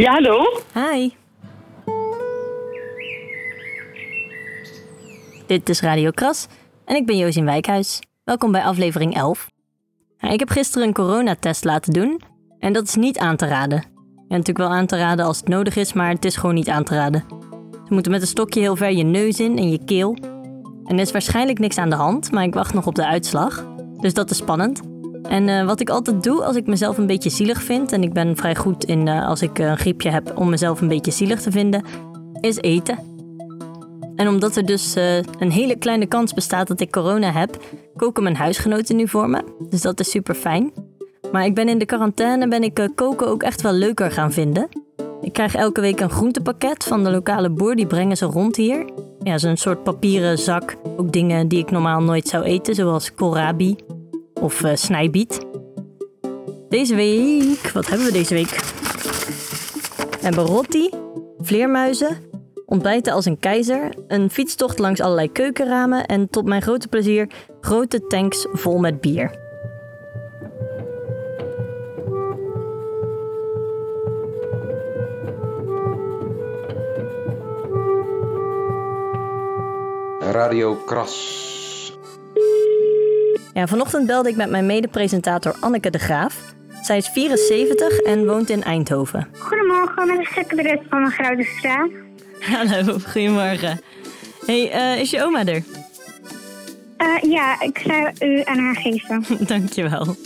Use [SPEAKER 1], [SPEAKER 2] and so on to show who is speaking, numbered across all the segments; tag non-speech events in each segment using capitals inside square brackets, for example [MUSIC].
[SPEAKER 1] Ja, hallo?
[SPEAKER 2] Hi. Dit is Radio Kras en ik ben Josien Wijkhuis. Welkom bij aflevering 11. ik heb gisteren een coronatest laten doen en dat is niet aan te raden. Ja, natuurlijk wel aan te raden als het nodig is, maar het is gewoon niet aan te raden. Ze moeten met een stokje heel ver je neus in en je keel. En er is waarschijnlijk niks aan de hand, maar ik wacht nog op de uitslag. Dus dat is spannend. En eh, wat ik altijd doe als ik mezelf een beetje zielig vind, en ik ben vrij goed in uh, als ik een griepje heb om mezelf een beetje zielig te vinden, is eten. En omdat er dus een hele kleine kans bestaat dat ik corona heb, koken mijn huisgenoten nu voor me. Dus dat is super fijn. Maar ik ben in de quarantaine ben ik koken ook echt wel leuker gaan vinden. Ik krijg elke week een groentepakket van de lokale boer, die brengen ze rond hier. Ja, zo'n soort papieren zak. Ook dingen die ik normaal nooit zou eten, zoals koolrabi of uh, snijbiet. Deze week, wat hebben we deze week? We hebben rotti, vleermuizen, ontbijten als een keizer, een fietstocht langs allerlei keukenramen en tot mijn grote plezier grote tanks vol met bier.
[SPEAKER 3] Radio Kras.
[SPEAKER 2] Ja, vanochtend belde ik met mijn mede-presentator Anneke de Graaf. Zij is 74 en woont in Eindhoven.
[SPEAKER 4] Goedemorgen, met de secretaresse van de Grote Straat.
[SPEAKER 2] Hallo, goedemorgen. hey, uh, is je oma er?
[SPEAKER 4] Uh, ja, ik zou u aan haar geven. [LAUGHS]
[SPEAKER 2] Dankjewel.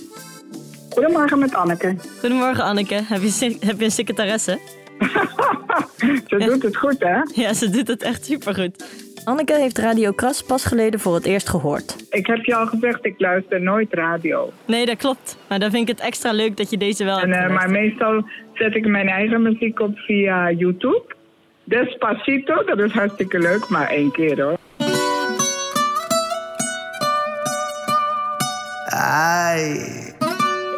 [SPEAKER 5] Goedemorgen met Anneke.
[SPEAKER 2] Goedemorgen Anneke. Heb je, heb je een secretaresse? [LAUGHS]
[SPEAKER 5] ze doet het goed, hè?
[SPEAKER 2] Ja, ze doet het echt supergoed. Anneke heeft Radio Kras pas geleden voor het eerst gehoord.
[SPEAKER 5] Ik heb je al gezegd, ik luister nooit radio.
[SPEAKER 2] Nee, dat klopt. Maar dan vind ik het extra leuk dat je deze wel
[SPEAKER 5] en,
[SPEAKER 2] hebt
[SPEAKER 5] uh, Maar meestal zet ik mijn eigen muziek op via YouTube. Despacito, dat is hartstikke leuk, maar één keer hoor.
[SPEAKER 6] Ai.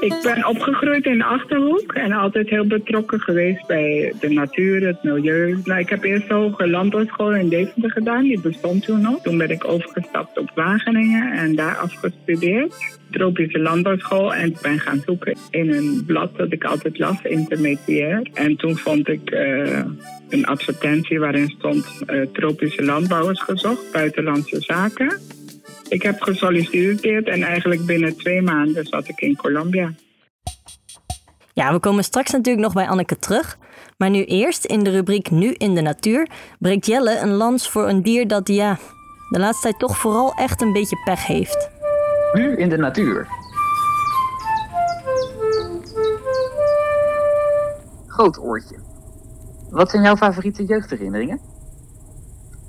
[SPEAKER 5] Ik ben opgegroeid in de Achterhoek en altijd heel betrokken geweest bij de natuur, het milieu. Nou, ik heb eerst de hoge landbouwschool in Deventer gedaan, die bestond toen nog. Toen ben ik overgestapt op Wageningen en daar afgestudeerd. Tropische landbouwschool en ik ben gaan zoeken in een blad dat ik altijd las, intermediair. En toen vond ik uh, een advertentie waarin stond uh, tropische landbouwers gezocht, buitenlandse zaken. Ik heb gesolliciteerd en eigenlijk binnen twee maanden zat ik in Colombia.
[SPEAKER 2] Ja, we komen straks natuurlijk nog bij Anneke terug. Maar nu eerst in de rubriek Nu in de natuur breekt Jelle een lans voor een dier dat, ja, de laatste tijd toch vooral echt een beetje pech heeft.
[SPEAKER 7] Nu in de natuur. Groot oortje. Wat zijn jouw favoriete jeugdherinneringen?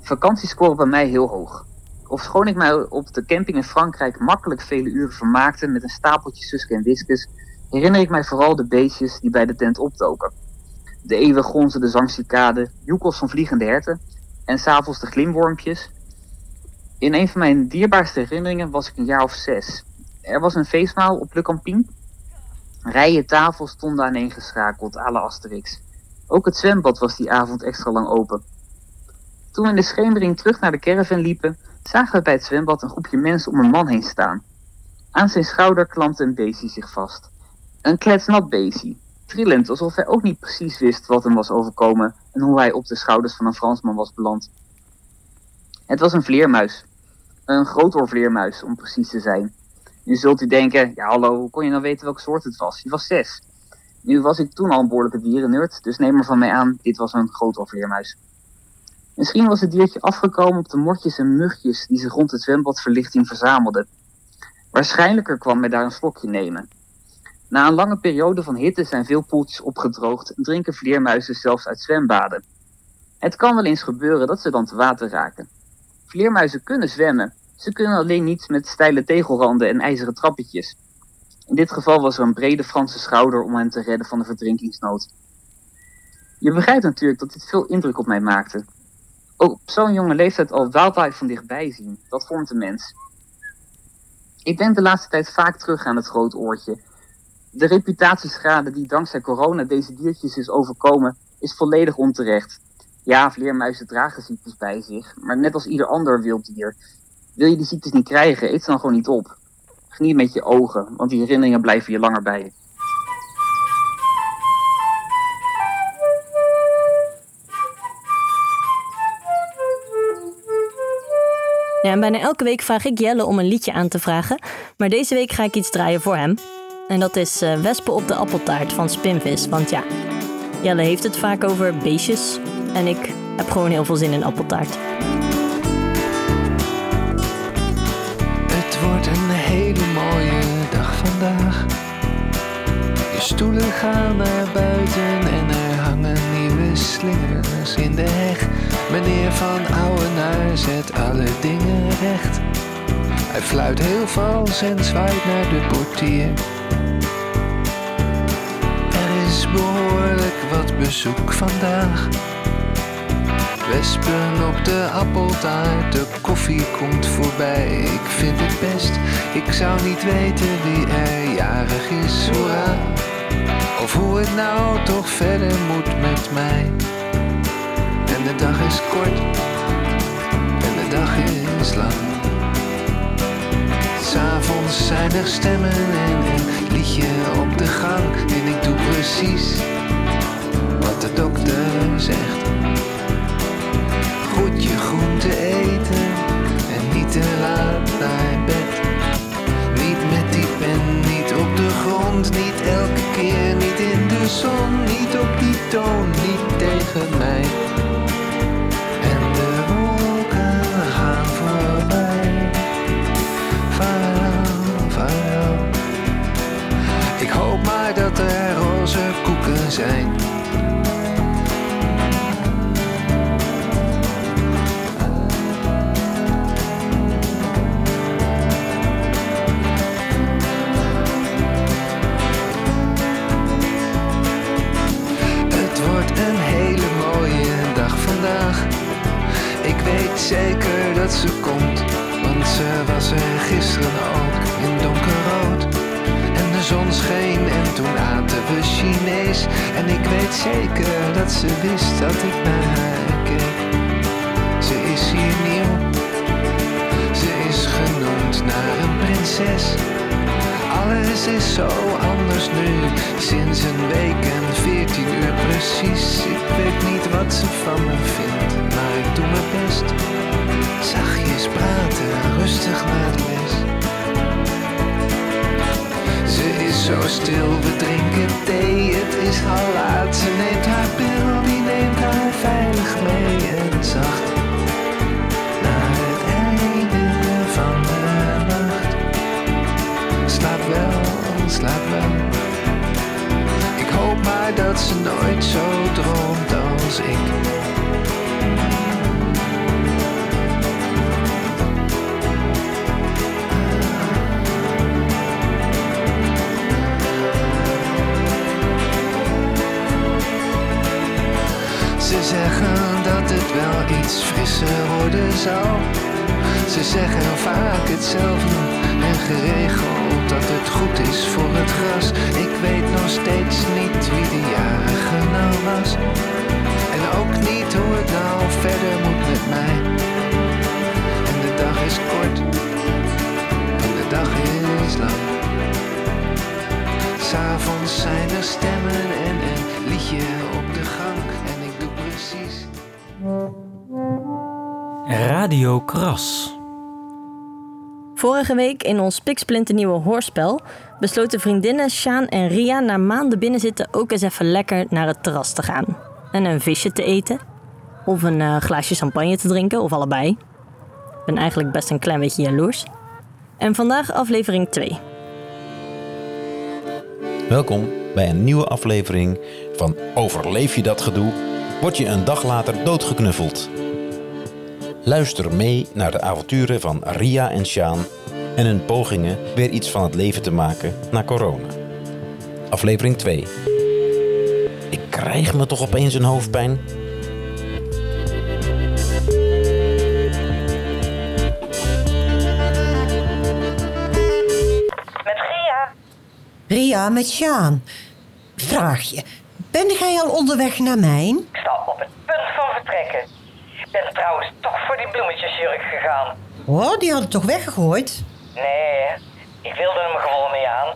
[SPEAKER 7] Vakanties scoren bij mij heel hoog. Ofschoon ik mij op de camping in Frankrijk makkelijk vele uren vermaakte met een stapeltje Suske en Wiskus, herinner ik mij vooral de beestjes die bij de tent optoken. De eeuwig gonzende zangcicade, joekels van vliegende herten en s'avonds de glimwormpjes. In een van mijn dierbaarste herinneringen was ik een jaar of zes. Er was een feestmaal op Le Camping. Rijen tafels stonden aaneengeschakeld, à la Asterix. Ook het zwembad was die avond extra lang open. Toen we in de schemering terug naar de caravan liepen, zagen we bij het zwembad een groepje mensen om een man heen staan. Aan zijn schouder klampte een beestje zich vast. Een kletsnat beestje, trillend alsof hij ook niet precies wist wat hem was overkomen en hoe hij op de schouders van een Fransman was beland. Het was een vleermuis. Een grootoorvleermuis, om precies te zijn. Nu zult u denken, ja hallo, hoe kon je nou weten welke soort het was? Je was zes. Nu was ik toen al een behoorlijke dierennerd, dus neem er van mij aan, dit was een grootoorvleermuis. Misschien was het diertje afgekomen op de motjes en mugjes die zich rond het zwembadverlichting verzamelden. Waarschijnlijker kwam hij daar een slokje nemen. Na een lange periode van hitte zijn veel poeltjes opgedroogd en drinken vleermuizen zelfs uit zwembaden. Het kan wel eens gebeuren dat ze dan te water raken. Vleermuizen kunnen zwemmen, ze kunnen alleen niet met steile tegelranden en ijzeren trappetjes. In dit geval was er een brede Franse schouder om hem te redden van de verdrinkingsnood. Je begrijpt natuurlijk dat dit veel indruk op mij maakte, ook op zo'n jonge leeftijd al wildlife van dichtbij zien, dat vormt een mens. Ik denk de laatste tijd vaak terug aan het groot oortje. De reputatieschade die dankzij corona deze diertjes is overkomen, is volledig onterecht. Ja, vleermuizen dragen ziektes bij zich, maar net als ieder ander wild dier. Wil je die ziektes niet krijgen, eet ze dan gewoon niet op. Geniet met je ogen, want die herinneringen blijven je langer bij
[SPEAKER 2] Ja, en bijna elke week vraag ik Jelle om een liedje aan te vragen. Maar deze week ga ik iets draaien voor hem. En dat is eh, Wespen op de appeltaart van Spinvis. Want ja, Jelle heeft het vaak over beestjes. En ik heb gewoon heel veel zin in appeltaart.
[SPEAKER 1] Het wordt een hele mooie dag vandaag. De stoelen gaan naar buiten en er hangen nieuwe slingers in de heg. Meneer van Ouwenaar zet alle dingen recht. Hij fluit heel vals en zwaait naar de portier. Er is behoorlijk wat bezoek vandaag. Wespen op de appeltaart, de koffie komt voorbij. Ik vind het best, ik zou niet weten wie er jarig is, hoera. Of hoe het nou toch verder moet met mij. En de dag is kort, en de dag is lang. S'avonds zijn er stemmen en een liedje op de gang. En ik doe precies wat de dokter zegt goed je groente eten en niet te laat naar bed. Niet met die pen, niet op de grond, niet elke keer, niet in de zon, niet op die toon, niet tegen mij. Zijn. Het wordt een hele mooie dag vandaag. Ik weet zeker dat ze komt, want ze was er gisteren ook zon scheen en toen aten we Chinees. En ik weet zeker dat ze wist dat ik naar haar keek. Ze is hier nieuw, ze is genoemd naar een prinses. Alles is zo anders nu, sinds een week en veertien uur precies. Ik weet niet wat ze van me vindt, zo stil, we drinken thee, het is al laat. Ze neemt haar pil, die neemt haar veilig mee en zacht. Naar het einde van de nacht. Slaap wel, slaap wel. Ik hoop maar dat ze nooit zo droomt als ik. Ze zeggen dat het wel iets frisser worden zal. Ze zeggen vaak hetzelfde en geregeld dat het goed is voor het gras. Ik weet nog steeds niet wie de jarige nou was. En ook niet hoe het nou verder moet met mij. En de dag is kort en de dag is lang. S'avonds zijn er stemmen en een liedje
[SPEAKER 8] Radio Kras.
[SPEAKER 2] Vorige week in ons piksplinternieuwe hoorspel besloten vriendinnen Sjaan en Ria na maanden binnenzitten ook eens even lekker naar het terras te gaan. En een visje te eten. Of een eh, glaasje champagne te drinken, of allebei. Ik ben eigenlijk best een klein beetje jaloers. En vandaag aflevering 2.
[SPEAKER 9] Welkom bij een nieuwe aflevering van Overleef je dat gedoe? Word je een dag later doodgeknuffeld? Luister mee naar de avonturen van Ria en Sjaan en hun pogingen weer iets van het leven te maken na corona. Aflevering 2. Ik krijg me toch opeens een hoofdpijn?
[SPEAKER 10] Met Ria.
[SPEAKER 11] Ria met Sjaan. Vraag je, ben jij al onderweg naar mijn?
[SPEAKER 10] Ik sta op het punt van vertrekken. Ik ben trouwens die bloemetjesjurk gegaan.
[SPEAKER 11] Oh, die hadden toch weggegooid?
[SPEAKER 10] Nee, ik wilde hem gewoon niet aan.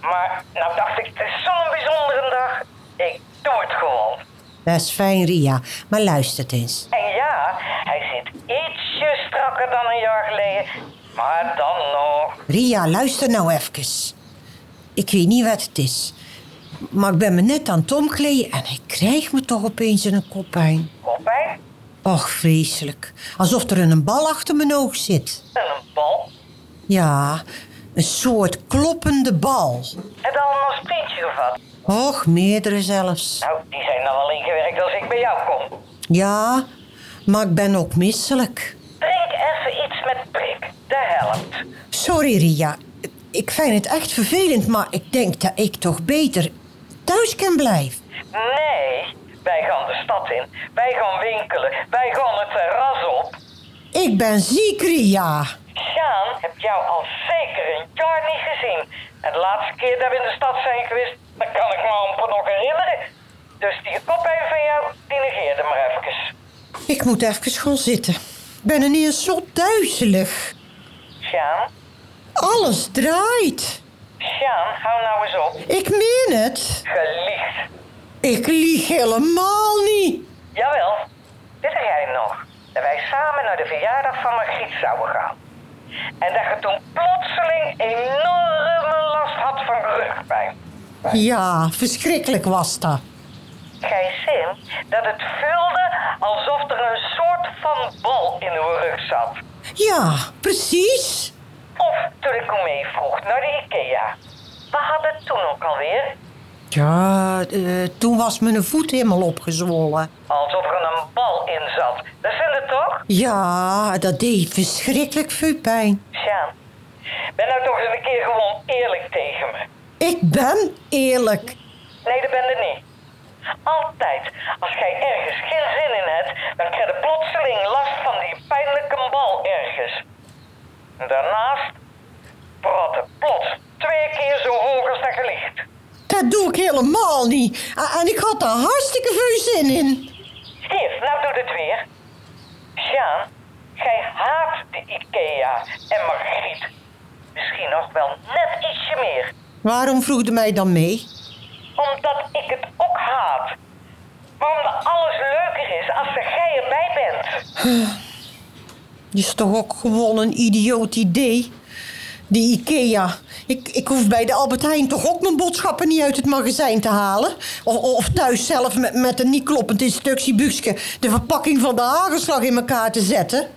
[SPEAKER 10] Maar nou dacht ik, het is zo'n bijzondere dag. Ik doe het gewoon.
[SPEAKER 11] Best fijn, Ria. Maar luister eens.
[SPEAKER 10] En ja, hij zit ietsje ietsje strakker dan een jaar geleden. Maar dan nog.
[SPEAKER 11] Ria, luister nou even. Ik weet niet wat het is. Maar ik ben me net aan het omkleden en ik krijg me toch opeens een koppijn.
[SPEAKER 10] Koppijn?
[SPEAKER 11] Och, vreselijk. Alsof er een bal achter mijn oog zit.
[SPEAKER 10] En een bal?
[SPEAKER 11] Ja, een soort kloppende bal.
[SPEAKER 10] Heb je al een sprintje gevat?
[SPEAKER 11] Och, meerdere zelfs.
[SPEAKER 10] Nou, die zijn dan wel ingewerkt als ik bij jou kom.
[SPEAKER 11] Ja, maar ik ben ook misselijk.
[SPEAKER 10] Drink even iets met prik. De helft.
[SPEAKER 11] Sorry, Ria. Ik vind het echt vervelend, maar ik denk dat ik toch beter thuis kan blijven.
[SPEAKER 10] Nee, wij gaan de stad in. Wij gaan winkelen. Wij gaan het terras op.
[SPEAKER 11] Ik ben ziek, Ria.
[SPEAKER 10] Sjaan heb jou al zeker een jaar niet gezien. En de laatste keer dat we in de stad zijn geweest, dat kan ik me amper nog herinneren. Dus die koppijn van jou, die negeerde maar even.
[SPEAKER 11] Ik moet even gaan zitten. Ik ben er niet eens zo duizelig.
[SPEAKER 10] Sjaan?
[SPEAKER 11] Alles draait.
[SPEAKER 10] Sjaan, hou nou eens op.
[SPEAKER 11] Ik meen het.
[SPEAKER 10] Geliegd.
[SPEAKER 11] Ik lieg helemaal niet.
[SPEAKER 10] Jawel, dit heb jij nog. Dat wij samen naar de verjaardag van Margriet zouden gaan. En dat je toen plotseling enorme last had van rugpijn.
[SPEAKER 11] Ja, verschrikkelijk was dat.
[SPEAKER 10] Gij zin dat het vulde alsof er een soort van bal in uw rug zat.
[SPEAKER 11] Ja, precies.
[SPEAKER 10] Of toen ik u mee vroeg naar de Ikea. We hadden toen ook alweer.
[SPEAKER 11] Ja, eh, toen was mijn voet helemaal opgezwollen.
[SPEAKER 10] Alsof er een bal in zat. Dat vind je toch?
[SPEAKER 11] Ja, dat deed verschrikkelijk veel pijn.
[SPEAKER 10] Sjaan, ben nou toch eens een keer gewoon eerlijk tegen me.
[SPEAKER 11] Ik ben eerlijk.
[SPEAKER 10] Nee, dat ben je niet. Altijd, als jij ergens geen zin in hebt, dan krijg je plotseling last van die pijnlijke bal ergens. En daarnaast praat het plots twee keer zo hoog als dat je ligt.
[SPEAKER 11] Dat doe ik helemaal niet. En ik had daar hartstikke veel zin in.
[SPEAKER 10] Hier, nou doe het weer. Sjaan, gij haat de Ikea en Margriet. Misschien nog wel net ietsje meer.
[SPEAKER 11] Waarom vroeg je mij dan mee?
[SPEAKER 10] Omdat ik het ook haat. Maar omdat alles leuker is als er jij erbij bent.
[SPEAKER 11] is toch ook gewoon een idioot idee? Die Ikea. Ik, ik hoef bij de Albert Heijn toch ook mijn boodschappen niet uit het magazijn te halen? Of, of thuis zelf met, met een niet kloppend instructieboekje de verpakking van de hagelslag in elkaar te zetten?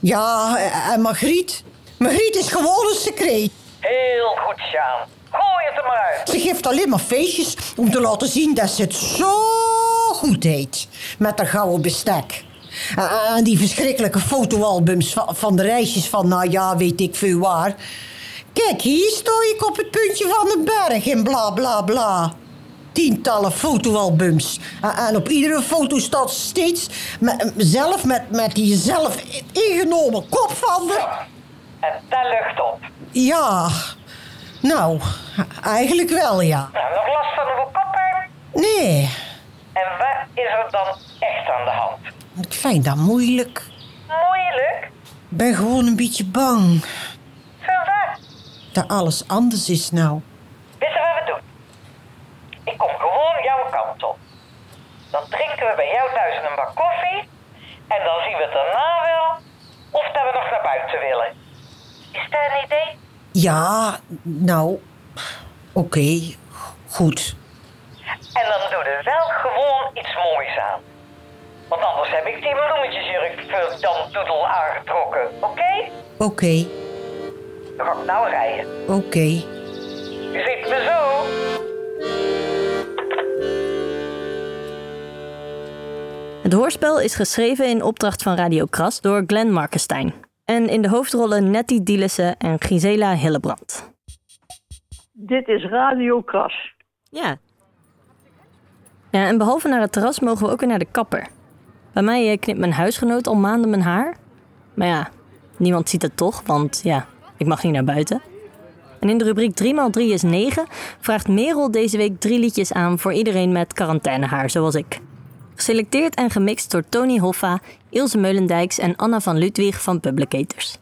[SPEAKER 11] Ja, en Margriet? Margriet is gewoon een secreet.
[SPEAKER 10] Heel goed, Sjaan. Gooi het er maar uit.
[SPEAKER 11] Ze geeft alleen maar feestjes om te laten zien dat ze het zo goed deed. Met haar gouden bestek. En- En die verschrikkelijke fotoalbums van, de reisjes van, nou ja, weet ik veel waar. Kijk, hier sta ik op het puntje van de berg en bla bla bla. Tientallen fotoalbums. En- En op iedere foto staat steeds met, zelf met, met die zelf ingenomen kop van haar.
[SPEAKER 10] En dat lucht op.
[SPEAKER 11] Ja, nou, eigenlijk wel ja.
[SPEAKER 10] Nou, nog last van uw koppijn?
[SPEAKER 11] Nee,
[SPEAKER 10] En wat is er dan echt aan de hand?
[SPEAKER 11] Ik vind dat moeilijk.
[SPEAKER 10] Moeilijk?
[SPEAKER 11] Ik ben gewoon een beetje bang
[SPEAKER 10] Voor wat?
[SPEAKER 11] dat alles anders is nou.
[SPEAKER 10] Weet je wat we doen? Ik kom gewoon jouw kant op. Dan drinken we bij jou thuis een bak koffie. En dan zien we daarna wel of dat we nog naar buiten willen. Is dat een idee?
[SPEAKER 11] Ja, nou, oké, goed.
[SPEAKER 10] En dan doe er wel gewoon iets moois aan. Want anders heb ik die bloemetjesjurk voor Dan Doedel aangetrokken. Oké?
[SPEAKER 11] Oké,
[SPEAKER 10] Dan ga ik nou rijden.
[SPEAKER 11] oké.
[SPEAKER 10] Je ziet me zo.
[SPEAKER 2] Het hoorspel is geschreven in opdracht van Radio Kras door Glenn Markenstein. En in de hoofdrollen Nettie Dielissen en Gisela Hillebrand.
[SPEAKER 12] Dit is Radio Kras.
[SPEAKER 2] Ja. Ja, en behalve naar het terras mogen we ook weer naar de kapper. Bij mij eh, knipt mijn huisgenoot al maanden mijn haar. Maar ja, niemand ziet het toch, want ja, ik mag niet naar buiten. En in de rubriek 3x3 is 9 vraagt Merel deze week drie liedjes aan voor iedereen met quarantainehaar, zoals ik. Geselecteerd en gemixt door Tony Hoffa, Ilse Meulendijks en Anna van Ludwig van Publicators.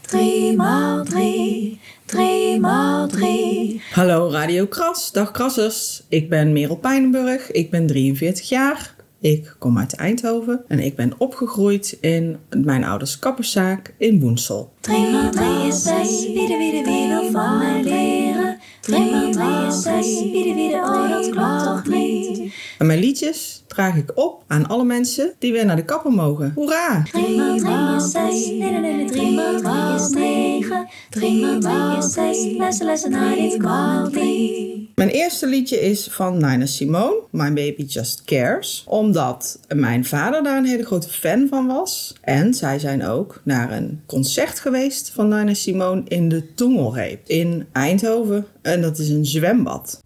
[SPEAKER 13] 3 maal 3, 3 maal 3.
[SPEAKER 14] Hallo Radio Kras, dag Krassers. Ik ben Merel Pijnenburg, ik ben 43 jaar. Ik kom uit Eindhoven en ik ben opgegroeid in mijn ouders kapperszaak in Woensel.
[SPEAKER 13] 3 maal 3 is 6, wie de wie de wie wil van mij leren. 3 maal 3 is 6, wie de wie de oh dat klopt toch niet.
[SPEAKER 14] En mijn liedjes draag ik op aan alle mensen die weer naar de kapper mogen. Hoera!
[SPEAKER 13] 3 maal 3 is 6, nee nee nee 3 maal 3 is 9. 3 maal 3 is 6, lessen lessen naar dit kwam 3.
[SPEAKER 14] Mijn eerste liedje is van Nina Simone, My Baby Just Cares. Omdat mijn vader daar een hele grote fan van was. En zij zijn ook naar een concert geweest van Nina Simone in de Tongelreep in Eindhoven. En dat is een zwembad.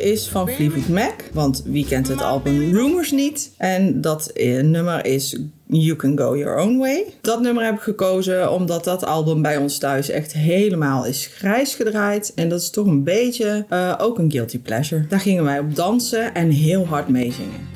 [SPEAKER 15] Is
[SPEAKER 14] van Fleetwood Mac, want wie kent het album Rumors niet? En dat eh, nummer is You Can Go Your Own Way. Dat nummer heb ik gekozen omdat dat album bij ons thuis echt helemaal is grijs gedraaid. En dat is toch een beetje eh, ook een guilty pleasure. Daar gingen wij op dansen en heel hard meezingen.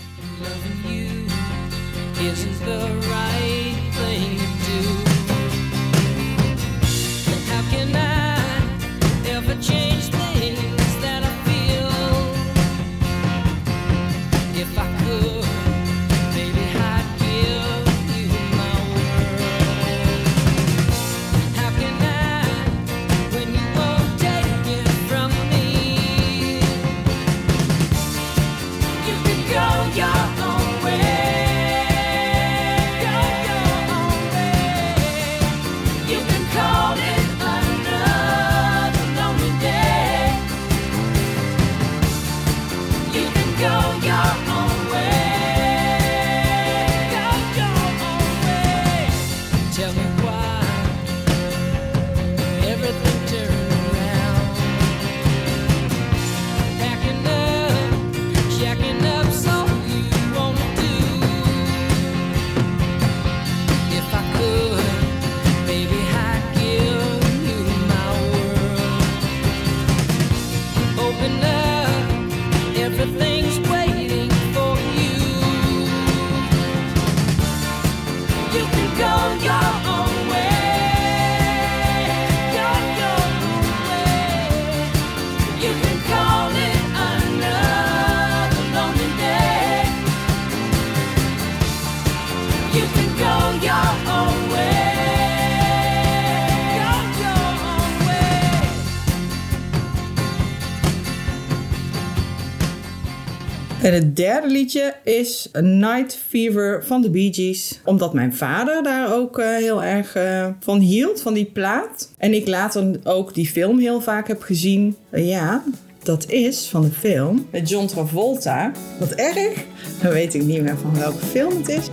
[SPEAKER 14] En het derde liedje is Night Fever van de Bee Gees. Omdat mijn vader daar ook eh, heel erg eh, van hield, van die plaat. En ik later ook die film heel vaak heb gezien. Eh, ja, dat is van de film met John Travolta. Wat erg. Dan weet ik niet meer van welke film het is.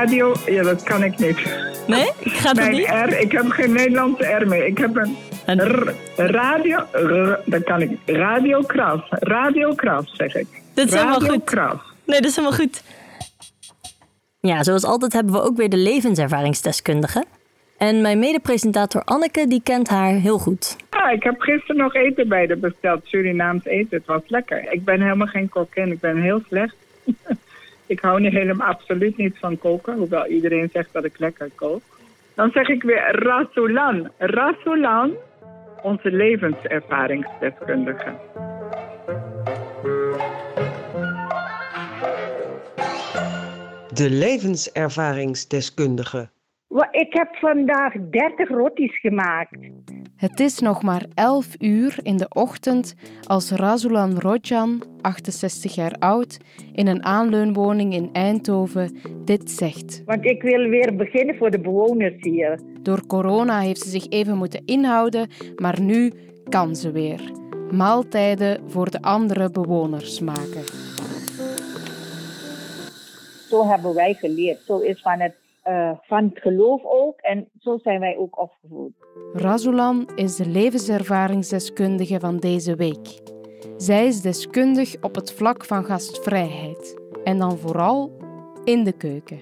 [SPEAKER 5] Radio, ja, dat kan ik niet.
[SPEAKER 2] Nee? Gaat dat
[SPEAKER 5] Mijn
[SPEAKER 2] niet?
[SPEAKER 5] R, ik heb geen Nederlandse R meer. Ik heb een R, radio, R, dat kan ik. Radio Kras. Radio Kras, zeg ik.
[SPEAKER 2] Dat is helemaal goed.
[SPEAKER 5] Kras.
[SPEAKER 2] Nee, dat is helemaal goed. Ja, zoals altijd hebben we ook weer de levenservaringsdeskundige. En mijn medepresentator Anneke, die kent haar heel goed.
[SPEAKER 5] Ah, ik heb gisteren nog eten bij de besteld, Surinaams eten. Het was lekker. Ik ben helemaal geen kok en ik ben heel slecht. [LAUGHS] ik hou niet helemaal absoluut niet van koken, hoewel iedereen zegt dat ik lekker kook. Dan zeg ik weer Rasulan. Rasulan, onze levenservaringsdeskundige.
[SPEAKER 16] De levenservaringsdeskundige.
[SPEAKER 17] Ik heb vandaag 30 roties gemaakt.
[SPEAKER 18] Het is nog maar 11 uur in de ochtend als Razulan Rojan, 68 jaar oud, in een aanleunwoning in Eindhoven dit zegt.
[SPEAKER 17] Want ik wil weer beginnen voor de bewoners hier.
[SPEAKER 18] Door corona heeft ze zich even moeten inhouden, maar nu kan ze weer. Maaltijden voor de andere bewoners maken.
[SPEAKER 17] Zo hebben wij geleerd. Zo is van het, eh, van het geloof ook. En zo zijn wij ook opgevoed.
[SPEAKER 18] Razulan is de levenservaringsdeskundige van deze week. Zij is deskundig op het vlak van gastvrijheid. En dan vooral in de keuken.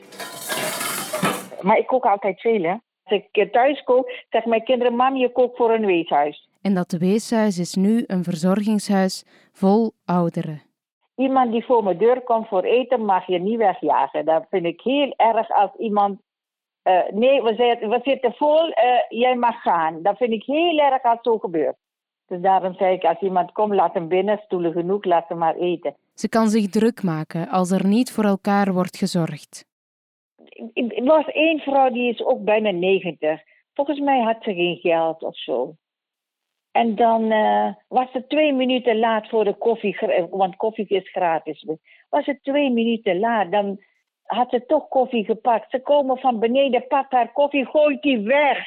[SPEAKER 17] Maar ik kook altijd veel, hè. Als ik thuis kook, zeg mijn kinderen... Mam, je kookt voor een weeshuis.
[SPEAKER 18] En dat weeshuis is nu een verzorgingshuis vol ouderen.
[SPEAKER 17] Iemand die voor mijn deur komt voor eten, mag je niet wegjagen. Dat vind ik heel erg als iemand... eh, nee, we zitten, we zitten vol, eh, jij mag gaan. Dat vind ik heel erg als zo gebeurt. Dus daarom zei ik, als iemand komt, laat hem binnen. Stoelen genoeg, laat hem maar eten.
[SPEAKER 18] Ze kan zich druk maken als er niet voor elkaar wordt gezorgd.
[SPEAKER 17] Er was één vrouw, die is ook bijna 90. Volgens mij had ze geen geld of zo. En dan eh, was ze twee minuten laat voor de koffie, gra- want koffie is gratis. Was ze twee minuten laat, dan had ze toch koffie gepakt. Ze komen van beneden, pakt haar koffie, gooit die weg.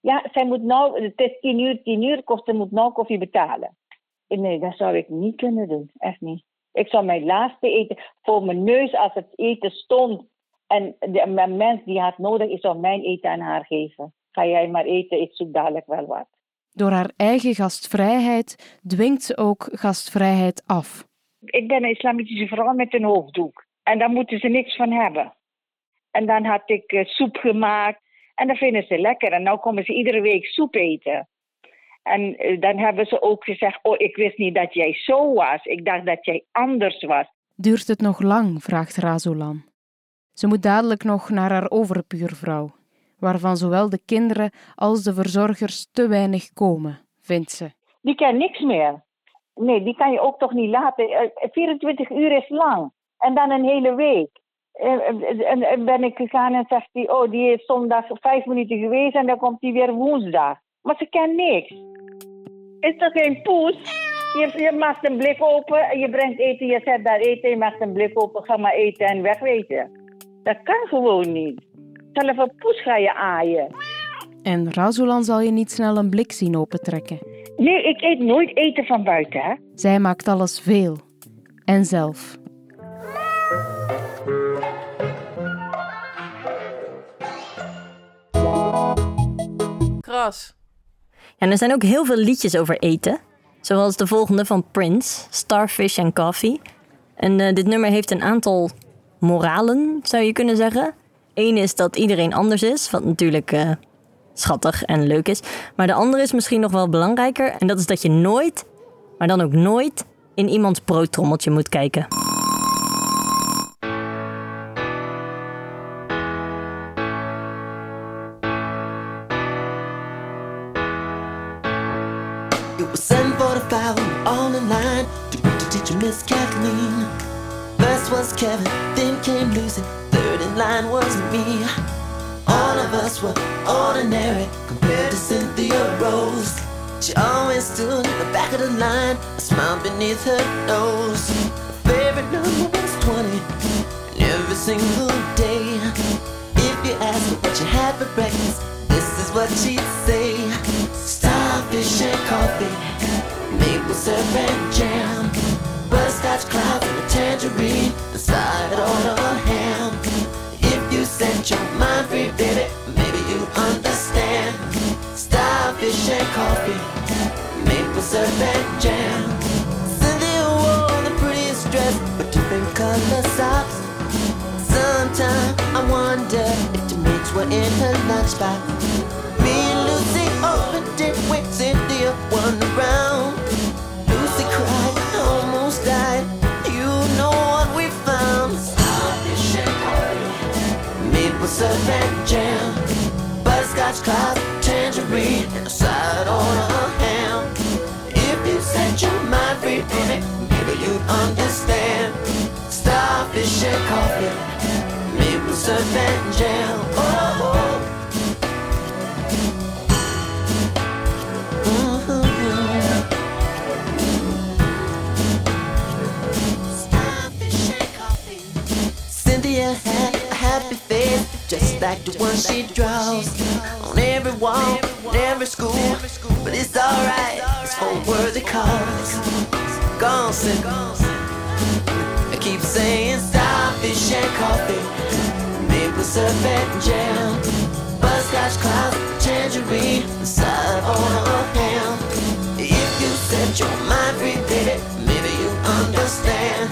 [SPEAKER 17] Ja, zij moet nou, het is tien uur, tien uur, ze moet nou koffie betalen. Nee, dat zou ik niet kunnen doen, echt niet. Ik zou mijn laatste eten, voor mijn neus als het eten stond, en de, mens die had nodig, ik zou mijn eten aan haar geven. Ga jij maar eten, ik zoek dadelijk wel wat.
[SPEAKER 18] Door haar eigen gastvrijheid dwingt ze ook gastvrijheid af.
[SPEAKER 17] Ik ben een islamitische vrouw met een hoofddoek. En daar moeten ze niks van hebben. En dan had ik eh, soep gemaakt. En dat vinden ze lekker. En nu komen ze iedere week soep eten. En eh, dan hebben ze ook gezegd: Oh, ik wist niet dat jij zo was. Ik dacht dat jij anders was.
[SPEAKER 18] Duurt het nog lang? vraagt Razulan. Ze moet dadelijk nog naar haar overbuurvrouw, waarvan zowel de kinderen als de verzorgers te weinig komen, vindt ze.
[SPEAKER 17] Die kan niks meer. Nee, die kan je ook toch niet laten. Eh, 24 uur is lang. En dan een hele week. Eh, eh, En en ben ik gegaan en zegt hij, oh, die is zondag vijf minuten geweest en dan komt hij weer woensdag. Maar ze kan niks. Is toch geen poes? Je, je maakt een blik open, en je brengt eten, je zet daar eten, je maakt een blik open, ga maar eten en wegwezen. Dat kan gewoon niet. Zelf een poes ga je aaien.
[SPEAKER 18] En Razulan zal je niet snel een blik zien opentrekken.
[SPEAKER 17] Nee, ik eet nooit eten van buiten, hè.
[SPEAKER 18] Zij maakt alles veel. En zelf.
[SPEAKER 2] Kras. En er zijn ook heel veel liedjes over eten. Zoals de volgende van Prince, Starfish and Coffee. En eh, dit nummer heeft een aantal moralen, zou je kunnen zeggen. Eén is dat iedereen anders is, wat natuurlijk eh, schattig en leuk is. Maar de andere is misschien nog wel belangrijker. En dat is dat je nooit, maar dan ook nooit, in iemands broodtrommeltje moet kijken.
[SPEAKER 19] It was 745 we were all in line to meet the teacher, Miss Kathleen. Was Kevin, came line was me. All of us were ordinary compared to Cynthia Rose. She always stood in the back of the line, a smile beneath her nose. Her favorite number was 20, and every single day. If you asked her what she had for breakfast, this is what she'd say. Starfish and coffee, maple syrup and jam, in her lunchbox. Me and Lucy opened it when Cynthia won around. Lucy cried, almost died. You know what we found? Starfish and maple syrup and jam, butterscotch cloud, tangerine, and a side on a ham. If you set your mind free, baby, maybe you'd understand. Starfish and coffee, syrup and jam. Oh, oh. Cynthia had a happy face, just like the one she draws on every wall, in every school. But it's alright, it's for worthy cause. Gone, Cynthia. I keep saying starfish and coffee, and jam, butterscotch clouds, tangerine, and side on a ham. If you set your mind free, baby, maybe you understand.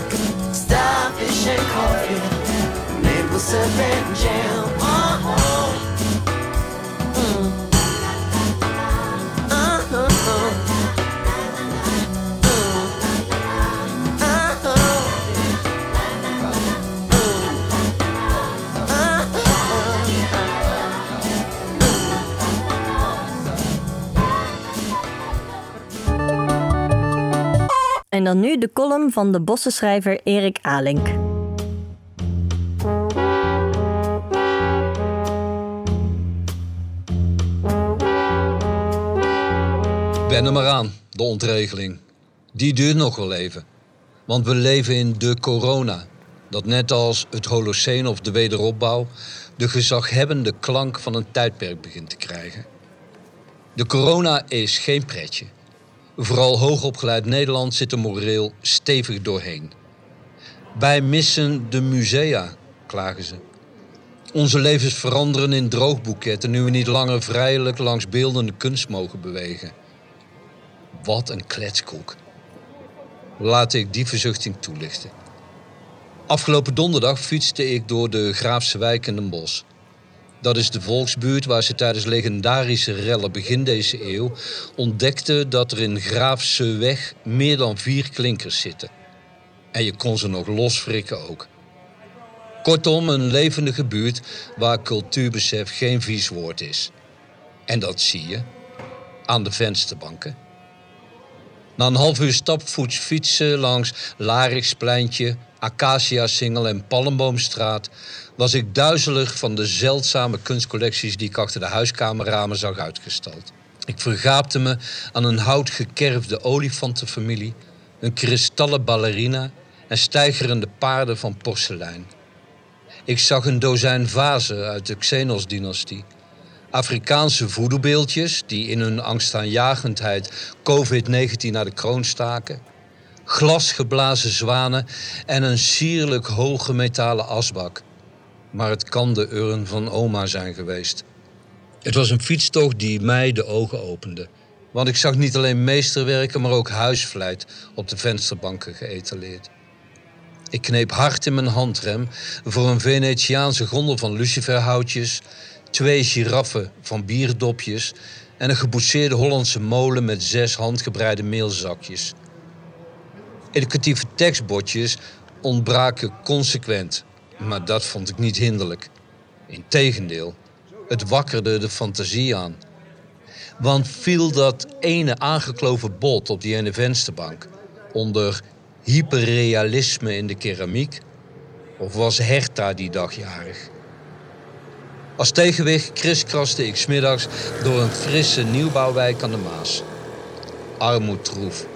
[SPEAKER 19] Starfish and coffee, maple syrup and jam. Oh, oh.
[SPEAKER 2] En dan nu de column van de bossenschrijver Erik Alink.
[SPEAKER 20] Ben er maar aan, de ontregeling. Die duurt nog wel even. Want we leven in de corona. Dat net als het Holoceen of de wederopbouw... de gezaghebbende klank van een tijdperk begint te krijgen. De corona is geen pretje. Vooral hoogopgeleid Nederland zit er moreel stevig doorheen. Wij missen de musea, klagen ze. Onze levens veranderen in droogboeketten nu we niet langer vrijelijk langs beeldende kunst mogen bewegen. Wat een kletskoek. Laat ik die verzuchting toelichten. Afgelopen donderdag fietste ik door de Graafse wijk in Den Bosch. Dat is de volksbuurt waar ze tijdens legendarische rellen begin deze eeuw ontdekten dat er in Graafse weg meer dan vier klinkers zitten. En je kon ze nog losfrikken ook. Kortom, een levendige buurt waar cultuurbesef geen vies woord is. En dat zie je aan de vensterbanken. Na een half uur stapvoets fietsen langs Larikspleintje, Acacia-singel en Palmboomstraat was ik duizelig van de zeldzame kunstcollecties die ik achter de huiskamerramen zag uitgestald. Ik vergaapte me aan een houtgekerfde olifantenfamilie, een kristallen ballerina en stijgerende paarden van porselein. Ik zag een dozijn vazen uit de Xenos-dynastie, Afrikaanse voedelbeeldjes die in hun angstaanjagendheid COVID-19 naar de kroon staken. Glasgeblazen zwanen en een sierlijk hoge metalen asbak. Maar het kan de urn van oma zijn geweest. Het was een fietstocht die mij de ogen opende. Want ik zag niet alleen meesterwerken, maar ook huisvleit op de vensterbanken geëtaleerd. Ik kneep hard in mijn handrem voor een Venetiaanse gondel van luciferhoutjes, twee giraffen van bierdopjes en een geboetseerde Hollandse molen met zes handgebreide meelzakjes. Educatieve tekstbordjes ontbraken consequent, maar dat vond ik niet hinderlijk. Integendeel, het wakkerde de fantasie aan. Want viel dat ene aangekloven bot op die ene vensterbank onder hyperrealisme in de keramiek? Of was Herta die dag jarig? Als tegenwicht kriskraste ik smiddags door een frisse nieuwbouwwijk aan de Maas. Armoedtroef,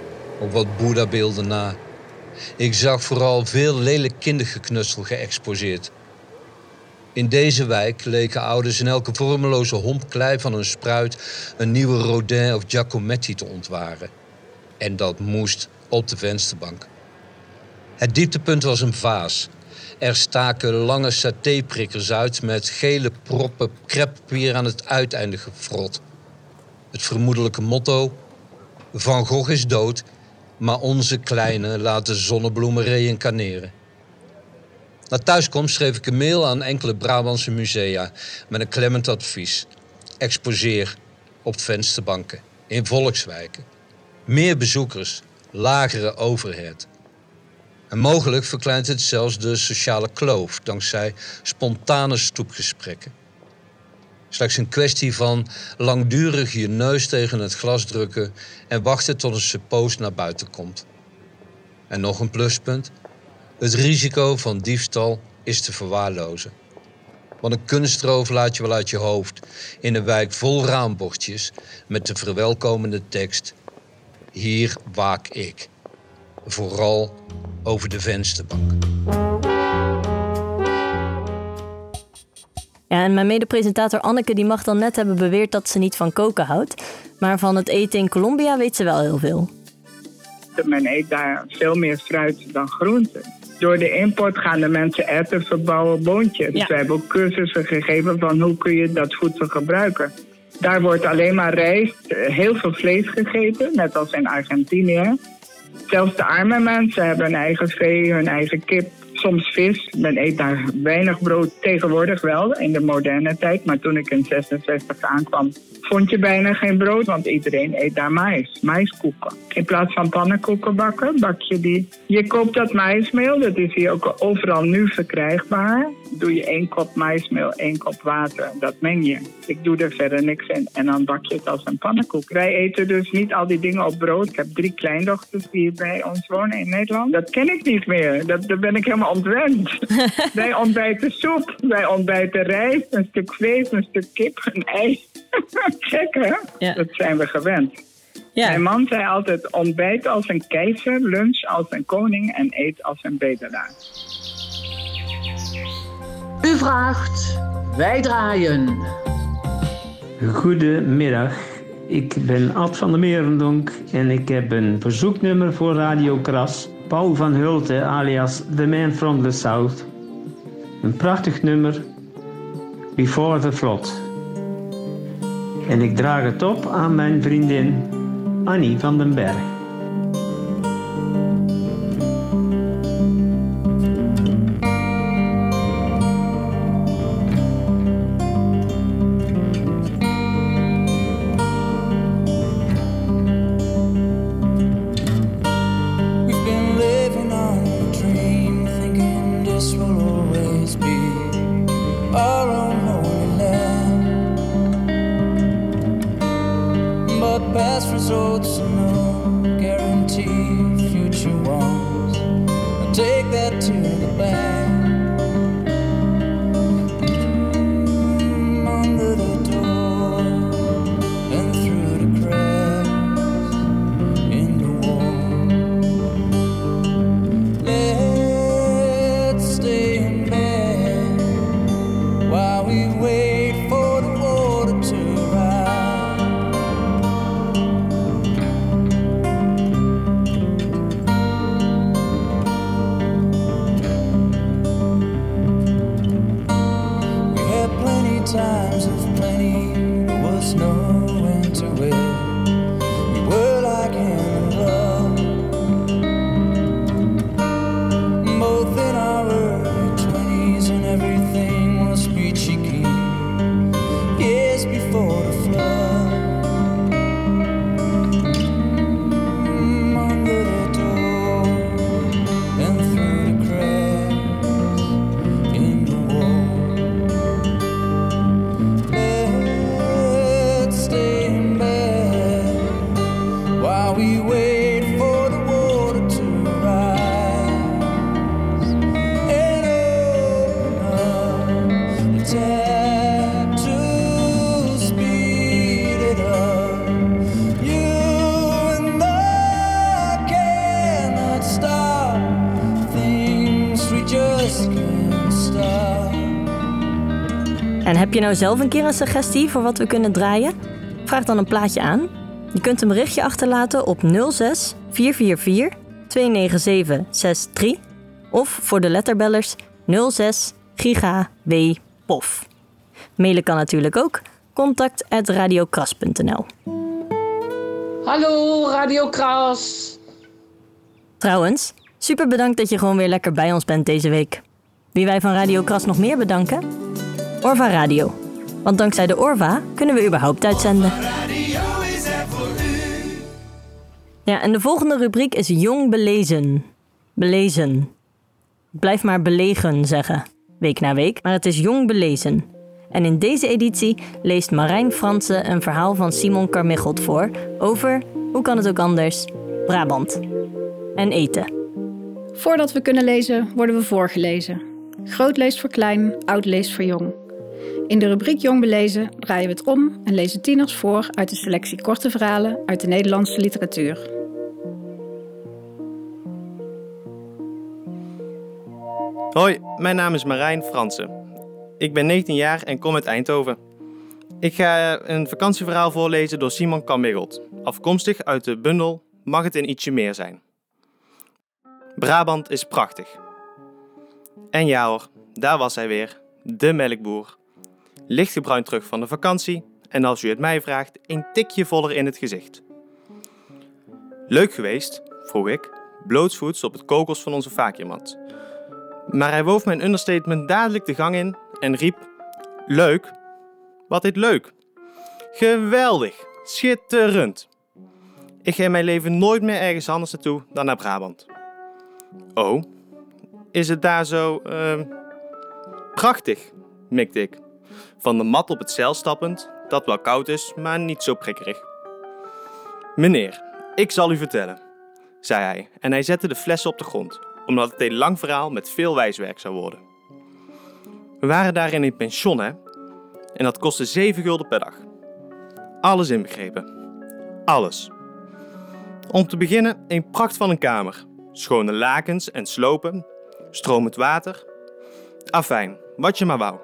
[SPEAKER 20] op wat Boeddha-beelden na. Ik zag vooral veel lelijk kindergeknutsel geëxposeerd. In deze wijk leken ouders in elke vormeloze homp klei van een spruit een nieuwe Rodin of Giacometti te ontwaren. En dat moest op de vensterbank. Het dieptepunt was een vaas. Er staken lange satéprikkers uit met gele proppen kreppapier aan het uiteinde gefrot. Het vermoedelijke motto: Van Gogh is dood, maar onze kleine laat de zonnebloemen reïncarneren. Na thuiskomst schreef ik een mail aan enkele Brabantse musea met een klemmend advies. Exposeer op vensterbanken, in volkswijken. Meer bezoekers, lagere overhead. En mogelijk verkleint het zelfs de sociale kloof dankzij spontane stoepgesprekken. Slechts een kwestie van langdurig je neus tegen het glas drukken en wachten tot een suppoos naar buiten komt. En nog een pluspunt. Het risico van diefstal is te verwaarlozen. Want een kunstroof laat je wel uit je hoofd in een wijk vol raambordjes met de verwelkomende tekst: Hier waak ik. Vooral over de vensterbank.
[SPEAKER 2] Ja, en mijn medepresentator Anneke die mag dan net hebben beweerd dat ze niet van koken houdt. Maar van het eten in Colombia weet ze wel heel veel.
[SPEAKER 5] Men eet daar veel meer fruit dan groenten. Door de import gaan de mensen erwten verbouwen boontjes. Dus we hebben ook cursussen gegeven van hoe kun je dat voedsel gebruiken. Daar wordt alleen maar rijst, eh, heel veel vlees gegeten, net als in Argentinië. Zelfs de arme mensen hebben hun eigen vee, hun eigen kip, soms vis. Men eet daar weinig brood tegenwoordig wel, in de moderne tijd. Maar toen ik in 66 aankwam, vond je bijna geen brood, want iedereen eet daar mais, maiskoeken. In plaats van pannenkoeken bakken, bak je die. Je koopt dat maismeel, dat is hier ook overal nu verkrijgbaar. Doe je één kop maismeel, één kop water, dat meng je. Ik doe er verder niks in en dan bak je het als een pannenkoek. Wij eten dus niet al die dingen op brood. Ik heb drie kleindochters die bij ons wonen in Nederland. Dat ken ik niet meer, dat, daar ben ik helemaal ontwend. [LAUGHS] Wij ontbijten soep, wij ontbijten rijst, een stuk vlees, een stuk kip, een ei. [LAUGHS] Gek hè? Dat zijn we gewend. Mijn man zei altijd ontbijt als een keizer, lunch als een koning en eet als een bedelaar.
[SPEAKER 21] U vraagt, wij draaien.
[SPEAKER 22] Goedemiddag, ik ben Ad van der Merendonk en ik heb een verzoeknummer voor Radio Kras. Paul van Hulte alias The Man from the South. Een prachtig nummer, Before the Flood. En ik draag het op aan mijn vriendin Annie van den Berg.
[SPEAKER 2] Nou zelf een keer een suggestie voor wat we kunnen draaien? Vraag dan een plaatje aan. Je kunt een berichtje achterlaten op 06 444 297 63 of voor de letterbellers 06 giga w pof. Mailen kan natuurlijk ook contact@radiokras.nl.
[SPEAKER 21] Hallo, Radio Kras.
[SPEAKER 2] Trouwens, super bedankt dat je gewoon weer lekker bij ons bent deze week. Wie wij van Radio Kras nog meer bedanken? Orva Radio. Want dankzij de Orva kunnen we überhaupt uitzenden. Ja, en de volgende rubriek is Jong Belezen. Belezen. Blijf maar belegen zeggen, week na week, maar het is Jong Belezen. En in deze editie leest Marijn Fransen een verhaal van Simon Carmichelt voor over, hoe kan het ook anders, Brabant. En eten.
[SPEAKER 23] Voordat we kunnen lezen, worden we voorgelezen. Groot leest voor klein, oud leest voor jong. In de rubriek Jong Belezen draaien we het om en lezen tieners voor uit de selectie korte verhalen uit de Nederlandse literatuur.
[SPEAKER 24] Hoi, mijn naam is Marijn Fransen. Ik ben 19 jaar en kom uit Eindhoven. Ik ga een vakantieverhaal voorlezen door Simon Kammiggelt, afkomstig uit de bundel Mag het een ietsje meer zijn. Brabant is prachtig. En ja hoor, daar was hij weer, de melkboer. Lichtgebruind terug van de vakantie en als u het mij vraagt, een tikje voller in het gezicht. Leuk geweest, vroeg ik, blootsvoets op het kokels van onze vacuummat. Maar hij woof mijn understatement dadelijk de gang in en riep: Leuk? Wat is leuk? Geweldig, schitterend. Ik ga in mijn leven nooit meer ergens anders naartoe dan naar Brabant. Oh, is het daar zo ehm, prachtig? mikte ik. Van de mat op het zeil stappend, dat wel koud is, maar niet zo prikkerig. Meneer, ik zal u vertellen, zei hij en hij zette de flessen op de grond, omdat het een lang verhaal met veel wijswerk zou worden. We waren daar in een pension, hè? En dat kostte 7 gulden per dag. Alles inbegrepen. Alles. Om te beginnen een pracht van een kamer. Schone lakens en slopen, stromend water. Afijn, wat je maar wou.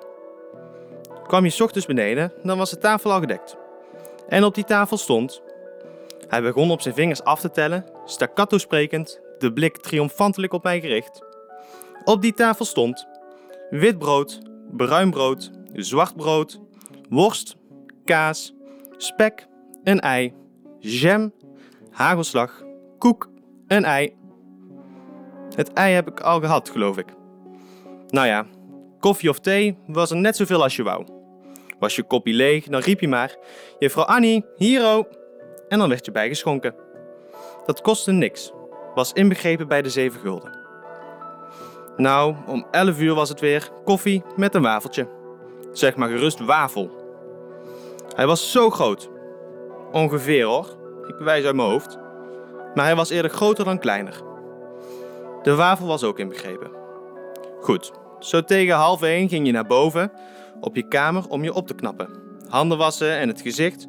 [SPEAKER 24] Kwam je ochtends beneden, dan was de tafel al gedekt. En op die tafel stond... Hij begon op zijn vingers af te tellen, staccato sprekend, de blik triomfantelijk op mij gericht. Op die tafel stond wit brood, bruin brood, zwart brood, worst, kaas, spek, een ei, jam, hagelslag, koek, een ei. Het ei heb ik al gehad, geloof ik. Nou ja, koffie of thee was er net zoveel als je wou. Was je koppie leeg, dan riep je maar: Juffrouw Annie, hiero! En dan werd je bijgeschonken. Dat kostte niks, was inbegrepen bij de 7 gulden. Nou, om 11 uur was het weer koffie met een wafeltje. Zeg maar gerust wafel. Hij was zo groot. Ongeveer hoor, ik wijs uit mijn hoofd. Maar hij was eerder groter dan kleiner. De wafel was ook inbegrepen. Goed, zo tegen half één ging je naar boven op je kamer om je op te knappen. Handen wassen en het gezicht.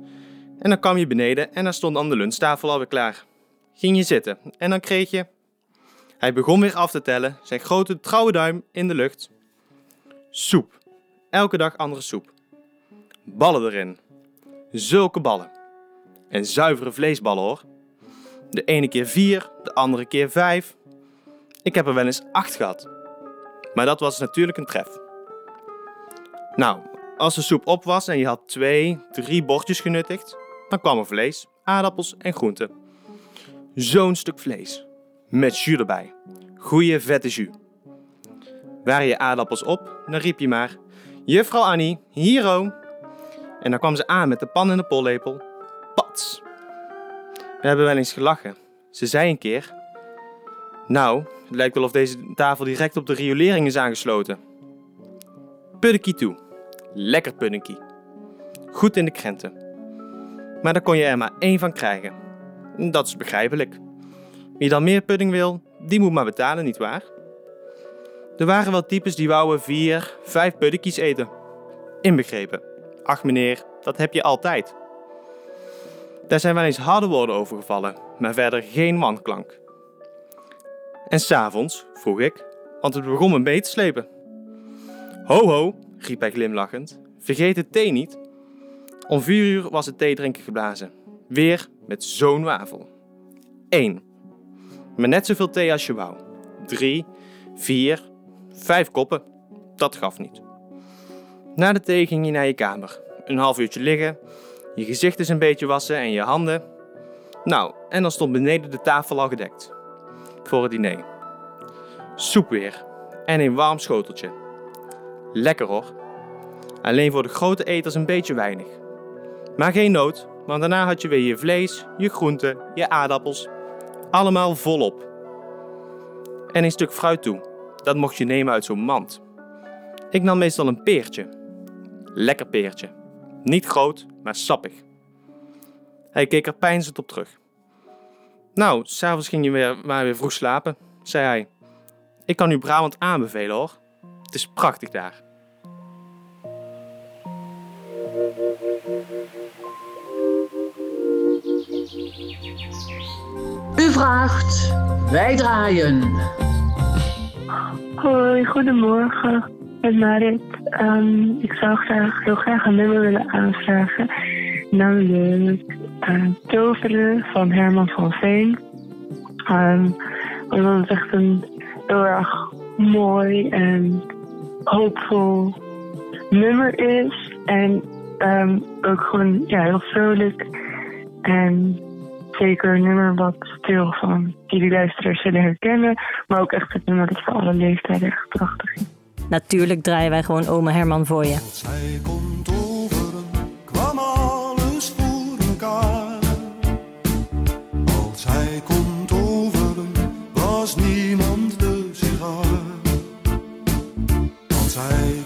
[SPEAKER 24] En dan kwam je beneden en dan stond dan de lunchtafel alweer klaar. Ging je zitten en dan kreeg je... Hij begon weer af te tellen, zijn grote trouwe duim in de lucht. Soep. Elke dag andere soep. Ballen erin. Zulke ballen. En zuivere vleesballen hoor. De ene keer vier, de andere keer vijf. Ik heb er wel eens acht gehad. Maar dat was natuurlijk een tref. Nou, als de soep op was en je had twee, drie bordjes genuttigd, dan kwam er vlees, aardappels en groenten. Zo'n stuk vlees. Met jus erbij. Goeie vette jus. Waren je aardappels op, dan riep je maar: Juffrouw Annie, hiero. En dan kwam ze aan met de pan en de pollepel. Pats. We hebben wel eens gelachen. Ze zei een keer: Nou, het lijkt wel of deze tafel direct op de riolering is aangesloten. Puddinkie toe. Lekker puddinkie. Goed in de krenten. Maar daar kon je er maar één van krijgen. Dat is begrijpelijk. Wie dan meer pudding wil, die moet maar betalen, nietwaar? Er waren wel types die wouden vier, vijf puddingjes eten. Inbegrepen. Ach meneer, dat heb je altijd. Daar zijn wel eens harde woorden over gevallen, maar verder geen wanklank. En s'avonds, vroeg ik, want het begon me mee te slepen. Ho ho, riep hij glimlachend, vergeet de thee niet. Om vier uur was het theedrinken geblazen. Weer met zo'n wafel. 1. Met net zoveel thee als je wou. 3, 4, 5 koppen. Dat gaf niet. Na de thee ging je naar je kamer. Een half uurtje liggen, je gezicht eens een beetje wassen en je handen. Nou, en dan stond beneden de tafel al gedekt. Voor het diner. Soep weer. En een warm schoteltje. Lekker hoor. Alleen voor de grote eters een beetje weinig. Maar geen nood, want daarna had je weer je vlees, je groenten, je aardappels. Allemaal volop. En een stuk fruit toe. Dat mocht je nemen uit zo'n mand. Ik nam meestal een peertje. Lekker peertje. Niet groot, maar sappig. Hij keek er peinzend op terug. Nou, s'avonds ging je weer, maar weer vroeg slapen, zei hij. Ik kan u Brabant aanbevelen hoor. Het is prachtig daar.
[SPEAKER 21] U vraagt, wij draaien.
[SPEAKER 25] Hoi, goedemorgen. Met Marit. Ehm, ik zou graag, heel graag een nummer willen aanvragen. Namelijk eh, Toveren van Herman van Veen. Ehm, omdat het echt een heel erg mooi en hoopvol nummer is. En ehm, ook gewoon ja, heel vrolijk. En zeker een nummer wat veel van jullie luisteraars zullen herkennen. Maar ook echt het nummer dat voor alle leeftijden echt prachtig is.
[SPEAKER 2] Natuurlijk draaien wij gewoon oma Herman voor je.
[SPEAKER 26] Als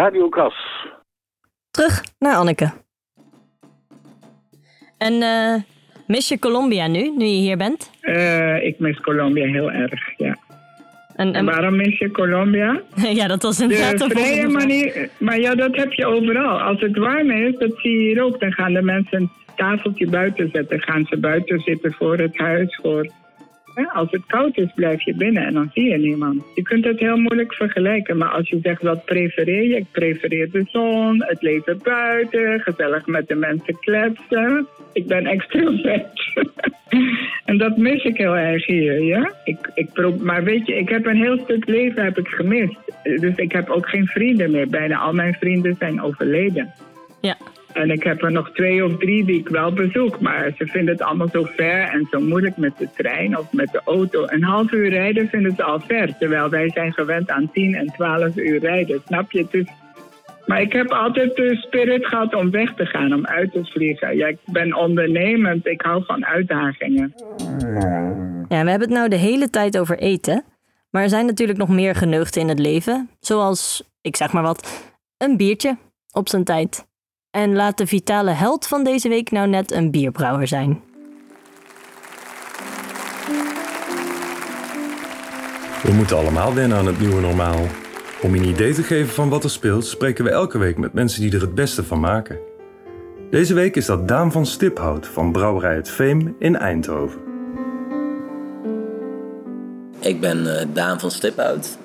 [SPEAKER 27] Radio Kras.
[SPEAKER 2] Terug naar Anneke. En eh, mis je Colombia nu, nu je hier bent?
[SPEAKER 5] Eh, ik mis Colombia heel erg, ja.
[SPEAKER 2] En,
[SPEAKER 5] En waarom mis je Colombia? [LAUGHS]
[SPEAKER 2] ja, dat was inderdaad
[SPEAKER 5] De
[SPEAKER 2] een
[SPEAKER 5] vrije manier, maar ja, dat heb je overal. Als het warm is, dat zie je hier ook. Dan gaan de mensen een tafeltje buiten zetten. Gaan ze buiten zitten voor het huis. Voor... Als het koud is, blijf je binnen en dan zie je niemand. Je kunt het heel moeilijk vergelijken. Maar als je zegt, wat prefereer je? Ik prefereer de zon, het leven buiten, gezellig met de mensen kletsen. Ik ben extrovert. [LAUGHS] en dat mis ik heel erg hier, ja. Ik, ik maar weet je, ik heb een heel stuk leven heb ik gemist. Dus ik heb ook geen vrienden meer. Bijna al mijn vrienden zijn overleden.
[SPEAKER 2] Ja.
[SPEAKER 5] En ik heb er nog twee of drie die ik wel bezoek. Maar ze vinden het allemaal zo ver en zo moeilijk met de trein of met de auto. Een half uur rijden vinden ze al ver. Terwijl wij zijn gewend aan 10 en 12 uur rijden. Snap je? Dus, maar ik heb altijd de spirit gehad om weg te gaan, om uit te vliegen. Ja, ik ben ondernemend. Ik hou van uitdagingen.
[SPEAKER 2] Ja, we hebben het nou de hele tijd over eten. Maar er zijn natuurlijk nog meer geneugten in het leven. Zoals, ik zeg maar wat, een biertje op zijn tijd. En laat de vitale held van deze week nou net een bierbrouwer zijn.
[SPEAKER 27] We moeten allemaal wennen aan het nieuwe normaal. Om je een idee te geven van wat er speelt, spreken we elke week met mensen die er het beste van maken. Deze week is dat Daan van Stiphout van Brouwerij Het Veem in Eindhoven.
[SPEAKER 28] Ik ben eh, Daan van Stiphout.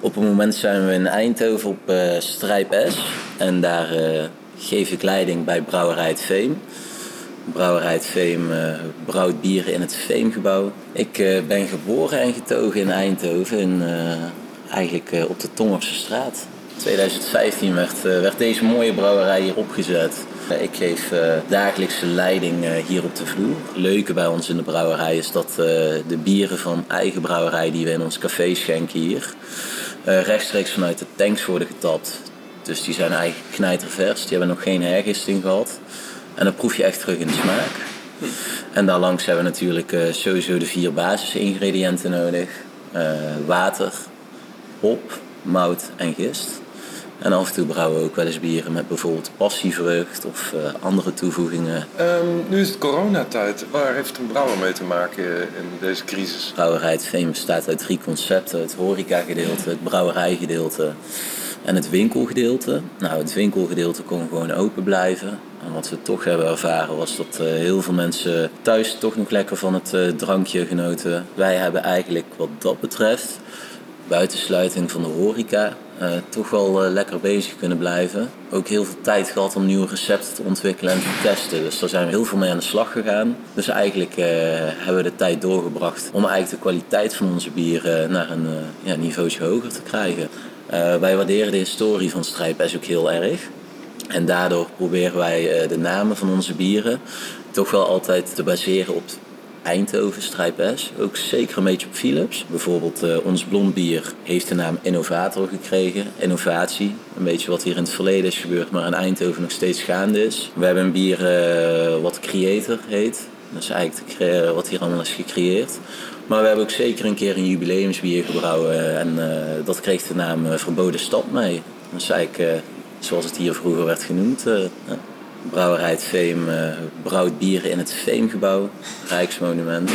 [SPEAKER 28] Op het moment zijn we in Eindhoven op eh Strijp S. En daar eh, geef ik leiding bij Brouwerij Het Veem. Brouwerij Het Veem eh, brouwt bieren in het Veemgebouw. Ik eh, ben geboren en getogen in Eindhoven, in, eh, eigenlijk op de Tongerse straat. 2015 werd, werd deze mooie brouwerij hier opgezet. Ik geef dagelijkse leiding hier op de vloer. Het leuke bij ons in de brouwerij is dat de bieren van eigen brouwerij die we in ons café schenken hier, rechtstreeks vanuit de tanks worden getapt. Dus die zijn eigenlijk knijtervers, die hebben nog geen hergisting gehad. En dat proef je echt terug in de smaak. En daarlangs hebben we natuurlijk eh, sowieso de vier basisingrediënten nodig. Eh, water, hop, mout en gist. En af en toe brouwen we ook wel eens bieren met bijvoorbeeld passievrucht of eh, andere toevoegingen.
[SPEAKER 29] Ehm, nu is het coronatijd. Waar heeft een brouwer mee te maken in deze crisis?
[SPEAKER 28] Brouwerij Het Veen bestaat uit drie concepten. Het horecagedeelte, het brouwerijgedeelte en het winkelgedeelte. Nou, het winkelgedeelte kon gewoon open blijven. En wat we toch hebben ervaren was dat eh, heel veel mensen thuis toch nog lekker van het eh, drankje genoten. Wij hebben eigenlijk wat dat betreft, buitensluiting van de horeca, eh, toch wel lekker bezig kunnen blijven. Ook heel veel tijd gehad om nieuwe recepten te ontwikkelen en te testen. Dus daar zijn we heel veel mee aan de slag gegaan. Dus eigenlijk hebben we de tijd doorgebracht om eigenlijk de kwaliteit van onze bieren naar een ja, hoger te krijgen. Eh, wij waarderen de historie van Strijp S ook heel erg. En daardoor proberen wij eh, de namen van onze bieren toch wel altijd te baseren op Eindhoven Strijp S. Ook zeker een beetje op Philips. Bijvoorbeeld eh, ons blond bier heeft de naam Innovator gekregen. Innovatie, een beetje wat hier in het verleden is gebeurd, maar in Eindhoven nog steeds gaande is. We hebben een bier wat Creator heet. Dat is eigenlijk wat hier allemaal is gecreëerd. Maar we hebben ook zeker een keer een jubileumsbier gebrouwen en eh, dat kreeg de naam eh, Verboden Stad mee. Is eigenlijk eh, zoals het hier vroeger werd genoemd. eh, ja. Brouwerij Het Veem eh, brouwt bieren in het Veemgebouw, Rijksmonument.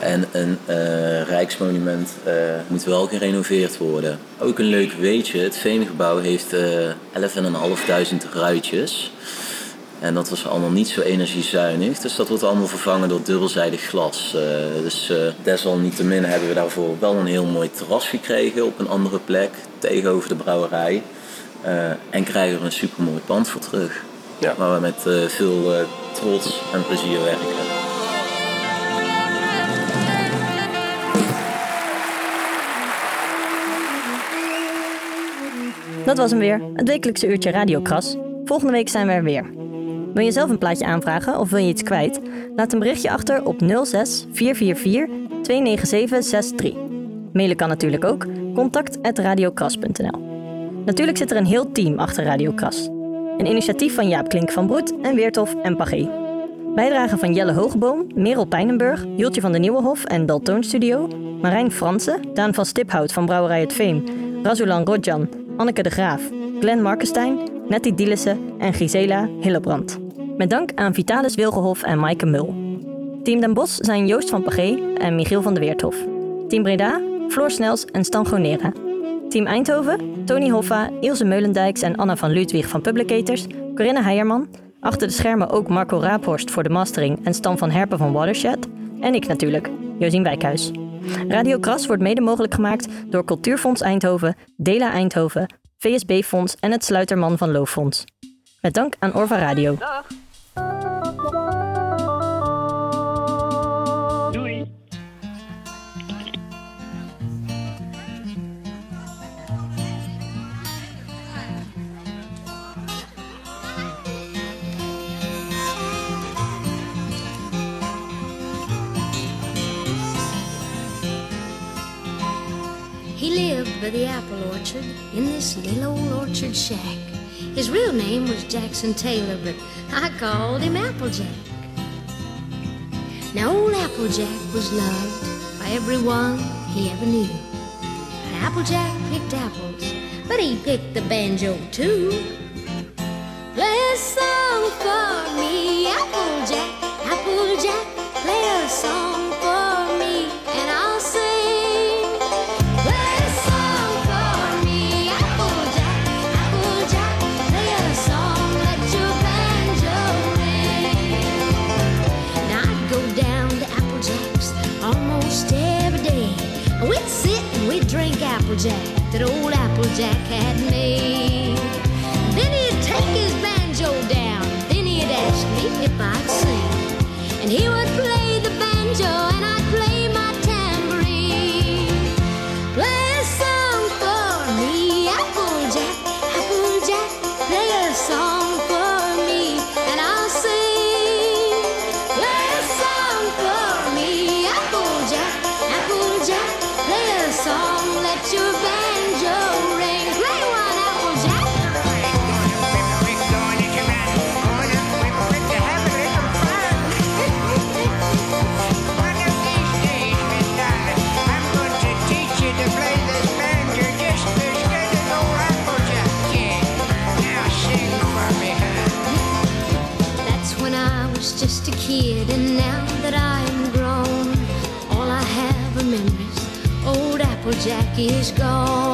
[SPEAKER 28] En een eh, Rijksmonument eh, moet wel gerenoveerd worden. Ook een leuk weetje, het Veemgebouw heeft eh 11.500 ruitjes. En dat was allemaal niet zo energiezuinig. Dus dat wordt allemaal vervangen door dubbelzijdig glas. Eh, dus eh, desalniettemin hebben we daarvoor wel een heel mooi terras gekregen op een andere plek tegenover de brouwerij. Eh, en krijgen er een supermooi pand voor terug. Waar we met eh, veel eh, trots en plezier werken.
[SPEAKER 2] Dat was hem weer, het wekelijkse uurtje Radiokras. Volgende week zijn we er weer. Wil je zelf een plaatje aanvragen of wil je iets kwijt? Laat een berichtje achter op 06 444 29763. Mailen kan natuurlijk ook, contact.radiokras.nl Natuurlijk zit er een heel team achter Radiokras. Een initiatief van Jaap Klink van Broed en Weerthof en Pagé. Bijdragen van Jelle Hoogboom, Merel Pijnenburg, Jultje van de Nieuwenhof en Daltoon Studio, Marijn Fransen, Daan van Stiphout van Brouwerij Het Veem, Razulan Rodjan, Anneke de Graaf, Glenn Markenstein, Nettie Dielissen en Gisela Hillebrand. Met dank aan Vitalis Wilgenhof en Maaike Mul. Team Den Bos zijn Joost van Pagé en Michiel van de Weerthof. Team Breda, Floor Snels en Stan Gonera. Team Eindhoven, Tony Hoffa, Ilse Meulendijks en Anna van Ludwig van Publicators, Corinne Heijerman, achter de schermen ook Marco Raaphorst voor de mastering en Stan van Herpen van Watershed en ik natuurlijk, Josien Wijkhuis. Radio Kras wordt mede mogelijk gemaakt door Cultuurfonds Eindhoven, Dela Eindhoven, VSB Fonds en het Sluiterman van Looffonds. Met dank aan Orva Radio.
[SPEAKER 30] Of the apple orchard in this little old orchard shack. His real name was Jackson Taylor, but I called him Applejack. Now, old Applejack was loved by everyone he ever knew. And Applejack picked apples, but he picked the banjo too. Play a song for me, Applejack, Applejack, play a song for me. Applejack that old Applejack had made. Then he'd take his banjo down, then he'd ask me if I'd sing, and he would play. Jackie's gone.